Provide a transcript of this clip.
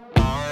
Bye.